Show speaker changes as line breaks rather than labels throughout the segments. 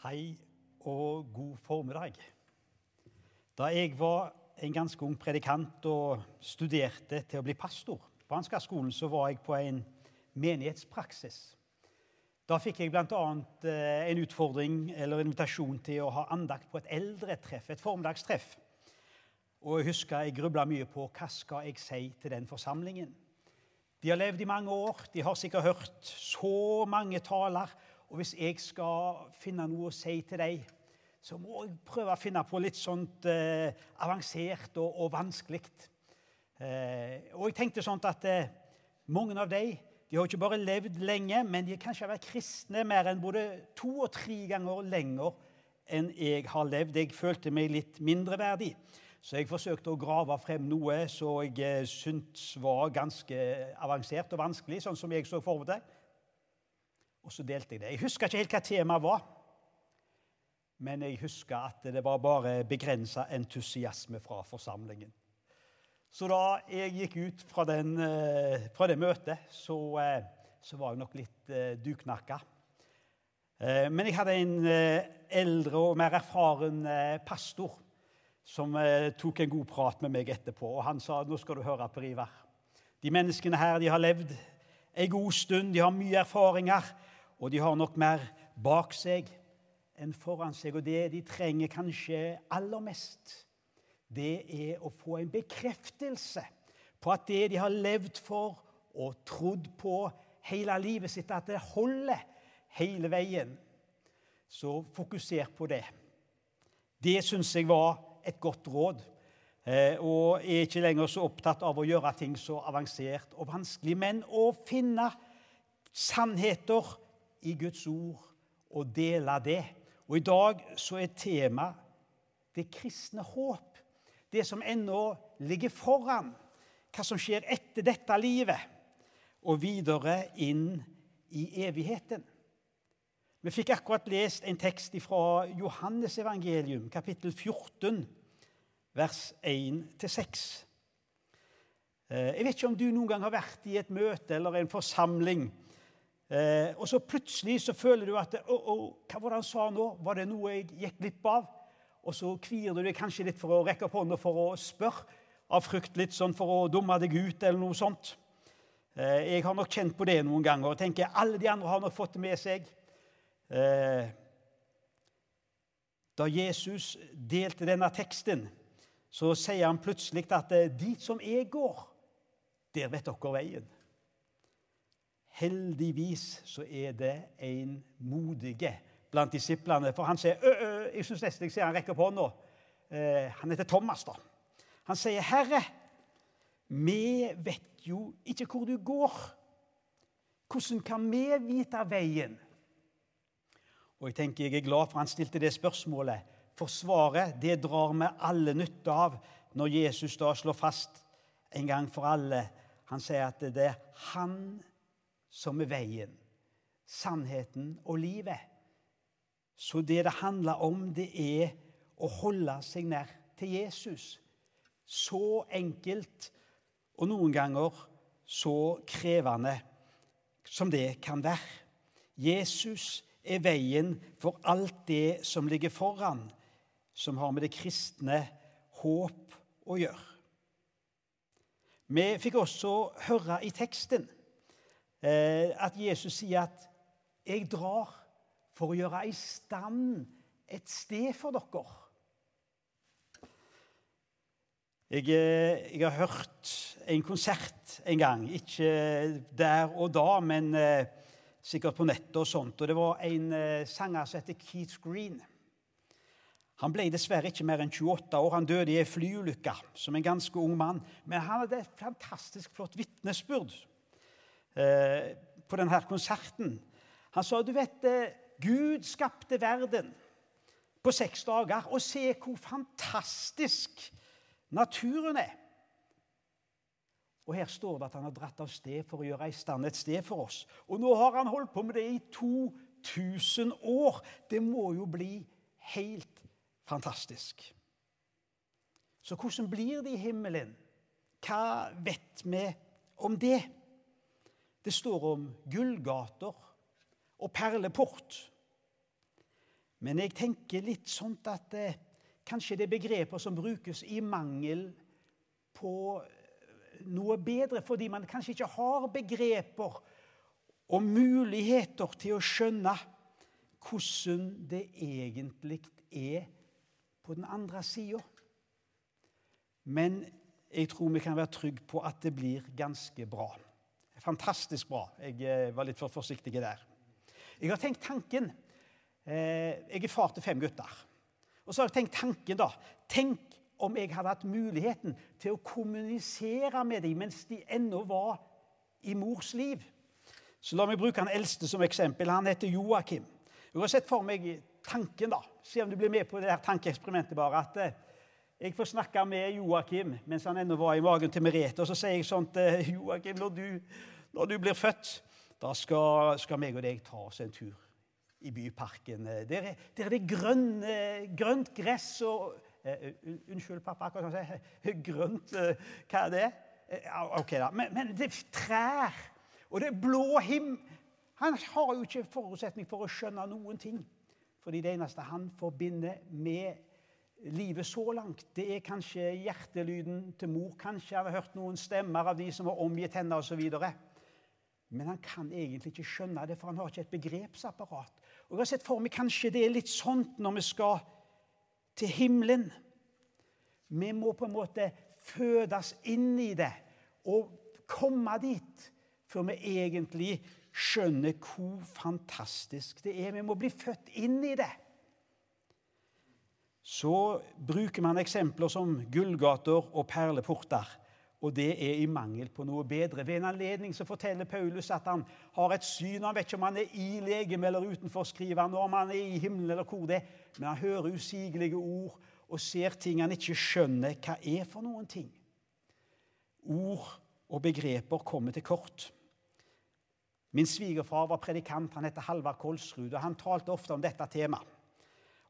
Hei og god formiddag. Da jeg var en ganske ung predikant og studerte til å bli pastor på Ansgarskolen, så var jeg på en menighetspraksis. Da fikk jeg bl.a. Eh, en utfordring eller invitasjon til å ha andakt på et eldretreff, et formiddagstreff. Og jeg husker jeg grubla mye på hva skal jeg si til den forsamlingen. De har levd i mange år, de har sikkert hørt så mange taler og hvis jeg skal finne noe å si til deg, så må jeg prøve å finne på litt sånt eh, avansert og, og vanskelig. Eh, og jeg tenkte sånn at eh, mange av dem de har ikke bare levd lenge, men de har kanskje vært kristne mer enn både to og tre ganger lenger enn jeg har levd. Jeg følte meg litt mindreverdig. Så jeg forsøkte å grave frem noe som jeg eh, syntes var ganske avansert og vanskelig, sånn som jeg så for meg. Og så delte jeg det. Jeg husker ikke helt hva temaet var, men jeg husker at det var bare begrensa entusiasme fra forsamlingen. Så da jeg gikk ut fra, den, eh, fra det møtet, så, eh, så, var jeg nok litt eh, duknakka. Men jeg hadde en eldre og mer erfaren pastor som tok en god prat med meg etterpå. Og han sa nå skal du høre, Per Ivar. De menneskene her de har levd en god stund, de har mye erfaringer. Og de har nok mer bak seg enn foran seg. Og det de trenger kanskje aller mest, det er å få en bekreftelse på at det de har levd for og trodd på hele livet sitt, at det holder hele veien. Så fokuser på det. Det syns jeg var et godt råd. Eh, og er ikke lenger så opptatt av å gjøre ting så avansert og vanskelig, men å finne sannheter i Guds ord og dele det. Og I dag så er tema det kristne håp. Det som ennå ligger foran. Hva som skjer etter dette livet og videre inn i evigheten. Vi fikk akkurat lest en tekst fra Johannes evangelium, kapittel 14, vers 1-6. Eh, jeg vet ikke om du noen gang har vært i et møte eller en forsamling Eh, og så plutselig så føler du at oh, oh, Hva var det han sa nå? Var det noe jeg gikk glipp av? Og så kvier du deg kanskje litt for å rekke opp hånda for å spørre, av frykt litt sånn for å dumme deg ut, eller noe sånt. Eh, jeg har nok kjent på det noen ganger og tenker alle de andre har nok fått det med seg. Eh, da Jesus delte denne teksten, så sier han plutselig at dit som jeg går, der vet dere veien. Heldigvis så er det en modige blant disiplene. For han sier ø, ø, Jeg syns nesten jeg ser han rekker opp hånda. Eh, han heter Thomas, da. Han sier, 'Herre, vi vet jo ikke hvor du går.' 'Hvordan kan vi vite veien?' Og Jeg tenker jeg er glad for han stilte det spørsmålet. For svaret det drar vi alle nytte av når Jesus da slår fast en gang for alle. Han sier at det er han som er veien, sannheten og livet. Så det det handler om, det er å holde seg nær til Jesus. Så enkelt og noen ganger så krevende som det kan være. Jesus er veien for alt det som ligger foran, som har med det kristne håp å gjøre. Vi fikk også høre i teksten at Jesus sier at 'jeg drar for å gjøre i stand et sted for dere'. Jeg, eh, jeg, har hørt en konsert en gang. Ikke der og da, men eh, sikkert på nettet og sånt. Og Det var en eh, sanger som heter Keith Green. Han ble dessverre ikke mer enn 28 år. Han døde i ei flyulykke som en ganske ung mann. Men han hadde et fantastisk flott vitnesbyrd Eh, på denne konserten. Han sa du vet, eh, Gud skapte verden på seks dager. Og se hvor fantastisk naturen er. Og her står det at han har dratt av sted for å gjøre i stand et sted for oss. Og nå har han holdt på med det i 2000 år. Det må jo bli helt fantastisk. Så hvordan blir det i himmelen? Hva vet vi om det? Det står om gullgater og perleport. Men jeg tenker litt sånn at eh, kanskje det er begreper som brukes i mangel på eh, noe bedre, fordi man kanskje ikke har begreper og muligheter til å skjønne hvordan det egentlig er på den andre sida. Men jeg tror vi kan være trygge på at det blir ganske bra. Fantastisk bra. Jeg eh, var litt for forsiktig der. Jeg har tenkt tanken eh, Jeg er far til fem gutter. Og så har jeg tenkt tanken, da. Tenk om jeg hadde hatt muligheten til å kommunisere med dem mens de ennå var i mors liv. Så la meg bruke han eldste som eksempel. Han heter Joakim. Jeg har sett for meg tanken, da. Se om du blir med på det her tankeeksperimentet. bare, at eh, jeg får snakke med Joakim mens han ennå var i magen til Merete. Og så sier jeg sånn til Joakim når du, når du blir født, da skal, skal meg og deg ta oss en tur i byparken. Der, der er det grønn, grønt gress og uh, Unnskyld, pappa. Hva skal jeg si? Grønt uh, Hva er det? Uh, ok, da. Men, men, det er trær, og det er blå himmel. Han har jo ikke forutsetning for å skjønne noen ting. Fordi det eneste han forbinder med livet så langt, det er kanskje hjertelyden til mor. Kanskje har hørt noen stemmer av de som har omgitt henne osv. Men han kan egentlig ikke skjønne det, for han har ikke et begrepsapparat. Og jeg har sett for meg kanskje det er litt sånt når vi skal til himmelen. Vi må på en måte fødes inn i det og komme dit før vi egentlig skjønner hvor fantastisk det er. Vi må bli født inn i det så bruker man eksempler som gullgater og perleporter. Og det er i mangel på noe bedre. Ved en anledning så forteller Paulus at han har et syn. Han vet ikke om han er i legeme eller utenfor, skriver han, om han er i himmelen eller hvor det er. Men han hører usigelige ord og ser ting han ikke skjønner hva er for noen ting. Ord og begreper kommer til kort. Min svigerfar var predikant. Han heter Halvard Kolsrud, og han talte ofte om dette temaet.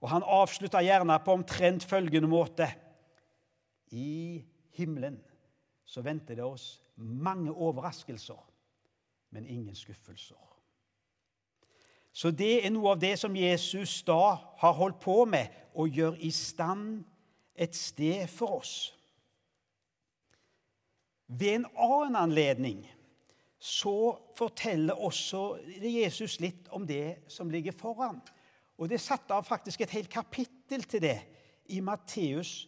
Og han avslutta gjerne på omtrent følgende måte I himmelen så venter det oss mange overraskelser, men ingen skuffelser. Så det er noe av det som Jesus da har holdt på med, å gjøre i stand et sted for oss. Ved en annen anledning så forteller også Jesus litt om det som ligger foran. Og det er satt av faktisk et helt kapittel til det i Matteus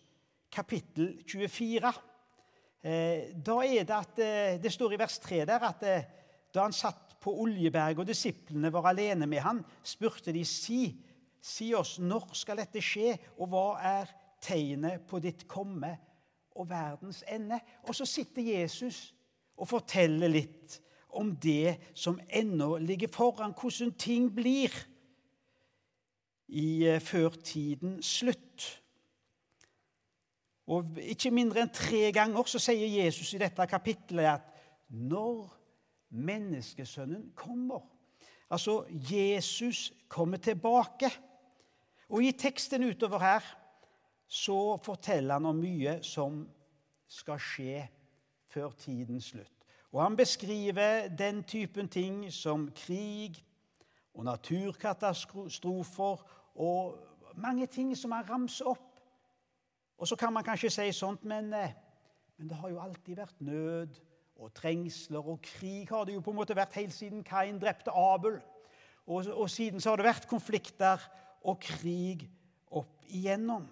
kapittel 24. Eh, da er det at eh, Det står i vers 3 der at eh, da han satt på Oljeberget og disiplene var alene med han, spurte de si, si oss når skal dette skje, og hva er tegnet på ditt komme og verdens ende? Og så sitter Jesus og forteller litt om det som ennå ligger foran, hvordan ting blir i, førtiden før tiden slutt. Og Ikke mindre enn tre ganger så sier Jesus i dette kapittelet at når menneskesønnen kommer Altså, Jesus kommer tilbake. Og i teksten utover her så forteller han om mye som skal skje før tidens slutt. Og han beskriver den typen ting som krig og naturkatastrofer og mange ting som han ramser opp. Og så kan man kanskje si sånt, men, eh, men, det har jo alltid vært nød og trengsler og krig har det jo på en måte vært helt siden Kain drepte Abel. Og, og siden så har det vært konflikter og krig opp igjennom.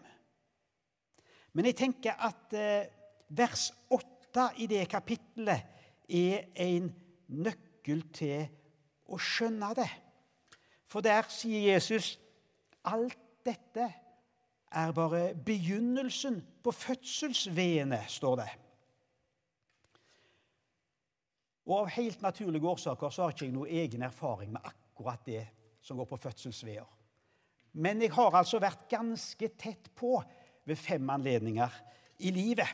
Men jeg tenker at eh, vers 8 i det kapittelet er en nøkkel til å skjønne det. For der sier Jesus Alt dette er bare begynnelsen på fødselsveene, står det. Og Av helt naturlige årsaker så har ikke jeg noe egen erfaring med akkurat det som går på fødselsveier. Men jeg har altså vært ganske tett på ved fem anledninger i livet.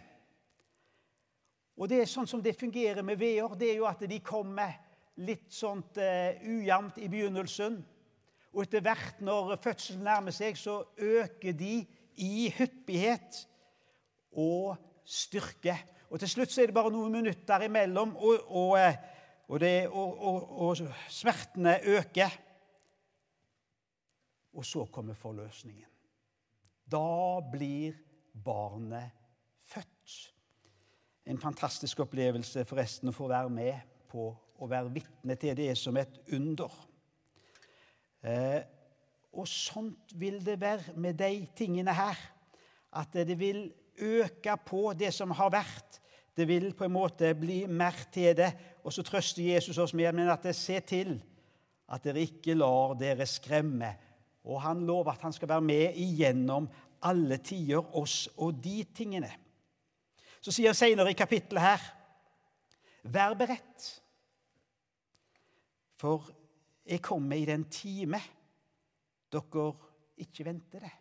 Og det er sånn som det fungerer med veier, det er jo at de kommer litt sånt uh, ujevnt i begynnelsen. Og etter hvert når fødselen nærmer seg, så øker de i hyppighet og styrke. Og til slutt så er det bare noen minutter imellom, og, og, eh, og, det, og smertene øker. og så kommer forløsningen. Da blir barnet født. En fantastisk opplevelse forresten å få være med på å være vitne til det som et under. Eh, og sånt vil det være med de tingene her. At det vil øke på det som har vært. Det vil på en måte bli mer til det. Og så trøster Jesus oss med men at det ser til at dere ikke lar dere skremme. Og han lover at han skal være med igjennom alle tider, oss og de tingene. Så sier han senere i kapittelet her Vær beredt, for jeg kommer i den time dere ikke venter det.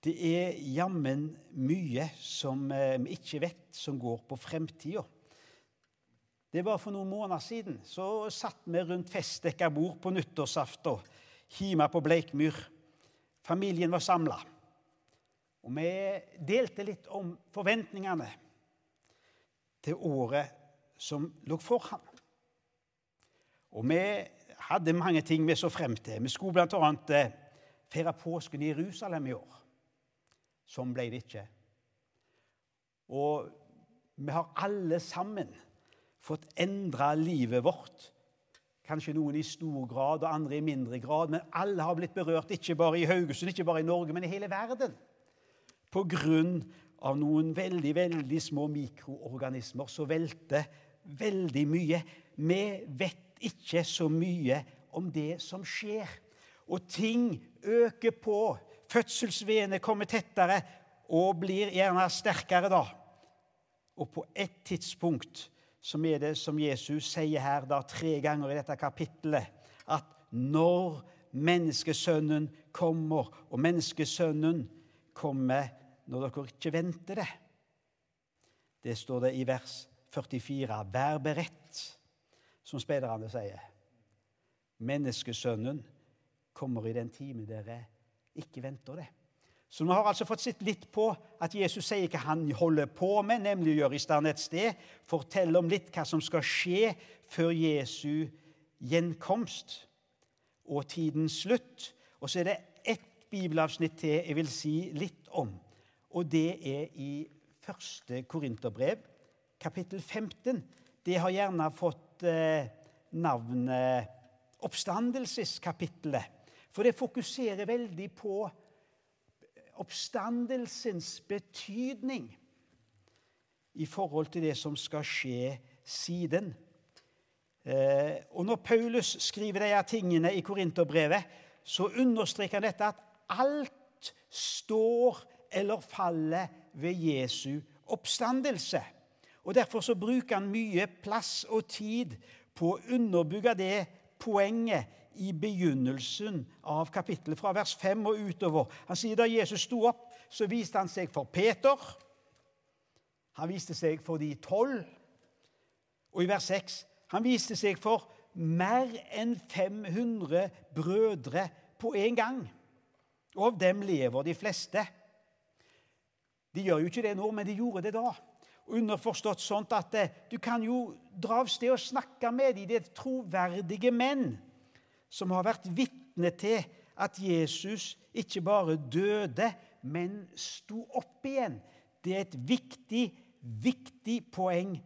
Det er jammen mye som eh, vi ikke vet, som går på fremtida. Det var for noen måneder siden. Så satt vi rundt festdekka bord på nyttårsaften hjemme på Bleikmyr. Familien var samla. Og vi delte litt om forventningene til året som lå foran. Og vi hadde mange ting vi så frem til. Vi skulle bl.a. Eh, feire påsken i Jerusalem i år. Sånn ble det ikke. Og vi har alle sammen fått endra livet vårt. Kanskje noen i stor grad og andre i mindre grad, men alle har blitt berørt, ikke bare i Haugesund, ikke bare i Norge, men i hele verden. På grunn av noen veldig, veldig små mikroorganismer som velter veldig mye. Vi vet ikke så mye om det som skjer. Og ting øker på. Fødselsveene kommer tettere og blir gjerne sterkere da. Og på et tidspunkt som er det som Jesus sier her da tre ganger i dette kapittelet, at når menneskesønnen kommer, og menneskesønnen kommer når dere ikke venter det Det står det i vers 44. Vær beredt, som speiderne sier. Menneskesønnen kommer i den time dere ikke venter det. Så vi har altså fått sett litt på at Jesus sier hva han holder på med, nemlig å gjøre i stand et sted, fortelle om litt hva som skal skje før Jesu gjenkomst og tidens slutt. Og så er det ett bibelavsnitt til jeg vil si litt om, og det er i første Korinterbrev, kapittel 15. Det har gjerne fått eh, navnet oppstandelseskapittelet, for det fokuserer veldig på oppstandelsens betydning i forhold til det som skal skje siden. Eh, og Når Paulus skriver disse tingene i Korinterbrevet, så understreker han dette at alt står eller faller ved Jesu oppstandelse. Og Derfor så bruker han mye plass og tid på å underbygge det poenget i begynnelsen av kapittelet, fra vers 5 og utover. Han sier da Jesus sto opp, så viste han seg for Peter. Han viste seg for de tolv. Og i vers 6 han viste seg for mer enn 500 brødre på en gang. Og av dem lever de fleste. De gjør jo ikke det nå, men de gjorde det da. Underforstått sånt at eh, du kan jo dra av sted og snakke med dem. Det er troverdige menn som har vært vitne til at Jesus ikke bare døde, men sto opp igjen. Det er et viktig, viktig poeng.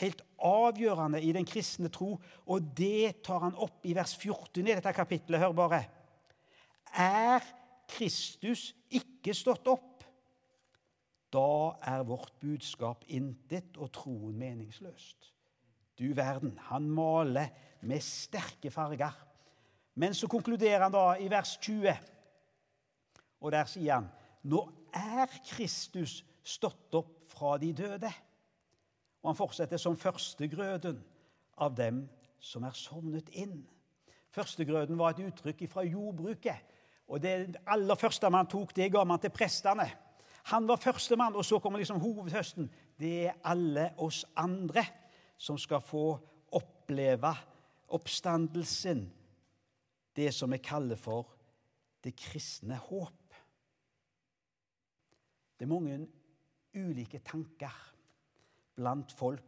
Helt avgjørende i den kristne tro, og det tar han opp i vers 14 i dette kapittelet. Hør bare. Er Kristus ikke stått opp, da er vårt budskap intet og troen meningsløst. Du verden, han maler med sterke farger men så konkluderer han da i vers 20, og der sier han Nå er Kristus stått opp fra de døde. Og han fortsetter som førstegrøden av dem som er sovnet inn. Førstegrøden var et uttrykk fra jordbruket. Og Det aller første man tok, det ga man til prestene. Han var førstemann, og så kommer liksom hovedhøsten. Det er alle oss andre som skal få oppleve oppstandelsen det som vi kaller for det kristne håp. Det er mange ulike tanker blant folk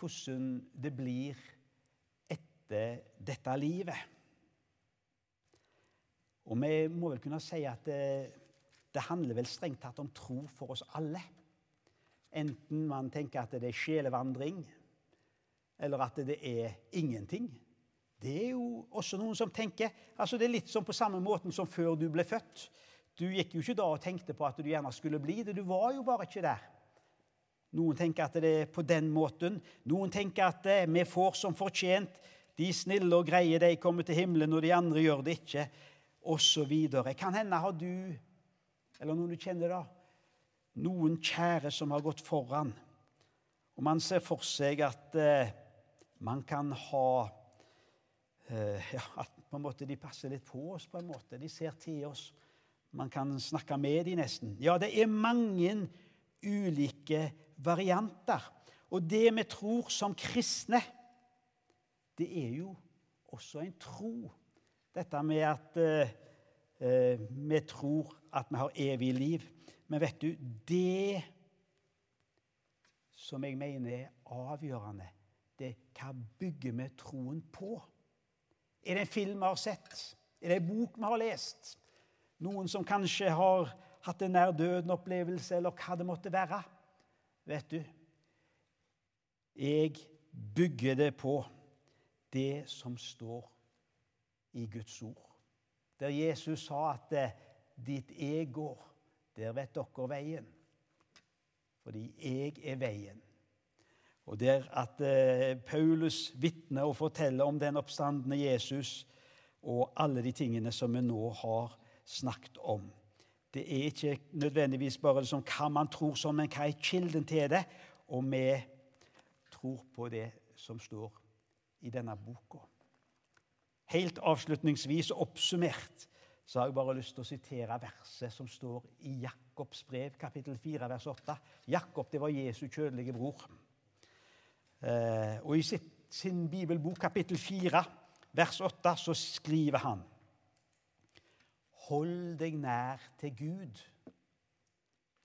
hvordan det blir etter dette livet. Og vi må vel kunne si at det, det handler vel strengt tatt om tro for oss alle. Enten man tenker at det er sjelevandring, eller at det er ingenting. Det er jo også noen som tenker altså Det er litt som på samme måten som før du ble født. Du gikk jo ikke da og tenkte på at du gjerne skulle bli det. Du var jo bare ikke der. Noen tenker at det er på den måten. Noen tenker at eh, vi får som fortjent. De snille og greie de kommer til himmelen, og de andre gjør det ikke. Og så videre. Kan hende har du, eller noen du kjenner da, noen kjære som har gått foran. Og man ser for seg at eh, man kan ha eh, ja, At på en måte de passer litt på oss. på en måte. De ser til oss. Man kan snakke med dem nesten. Ja, det er mange ulike varianter. Og det vi tror som kristne, det er jo også en tro. Dette med at eh, eh, vi tror at vi har evig liv. Men vet du, det som jeg mener er avgjørende, det er hva bygger vi troen på? Er det en film vi har sett? Er det en bok vi har lest? Noen som kanskje har hatt en nær døden-opplevelse, eller hva det måtte være? Vet du, jeg bygger det på det som står i Guds ord. Der Jesus sa at 'ditt 'dit jeg går, der vet dere veien'. Fordi jeg er veien. Og der at eh, Paulus vitner og forteller om den oppstandende Jesus og alle de tingene som vi nå har snakket om. Det er ikke nødvendigvis bare liksom hva man tror som, men hva er kilden til det? Og vi tror på det som står i denne boka. Helt avslutningsvis oppsummert så har jeg bare lyst til å sitere verset som står i Jakobs brev, kapittel 4, vers 8. Jakob det var Jesu kjødelige bror. Eh, og I sitt, sin bibelbok, kapittel 4, vers 8, så skriver han Hold deg nær til Gud,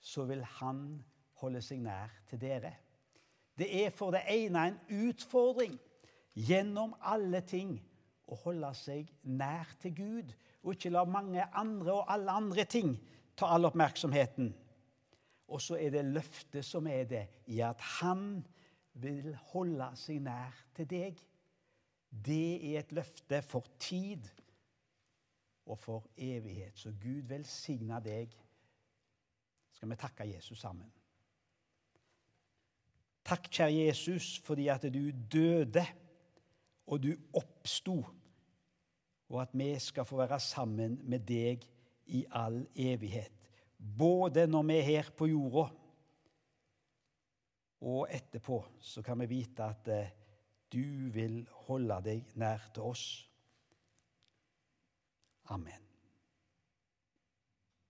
så vil Han holde seg nær til dere. Det er for det ene en utfordring gjennom alle ting å holde seg nær til Gud, og ikke la mange andre og alle andre ting ta all oppmerksomheten. Og så er det løftet som er det, i at Han vil holde seg nær til deg. Det er et løfte for tid og for evighet. Så Gud velsigne deg. Skal vi takke Jesus sammen? Takk, kjære Jesus, fordi at du døde, og du oppsto, og at vi skal få være sammen med deg i all evighet. Både når vi er her på jorda, og etterpå, så kan vi vite at eh, du vil holde deg nær til oss. Amen.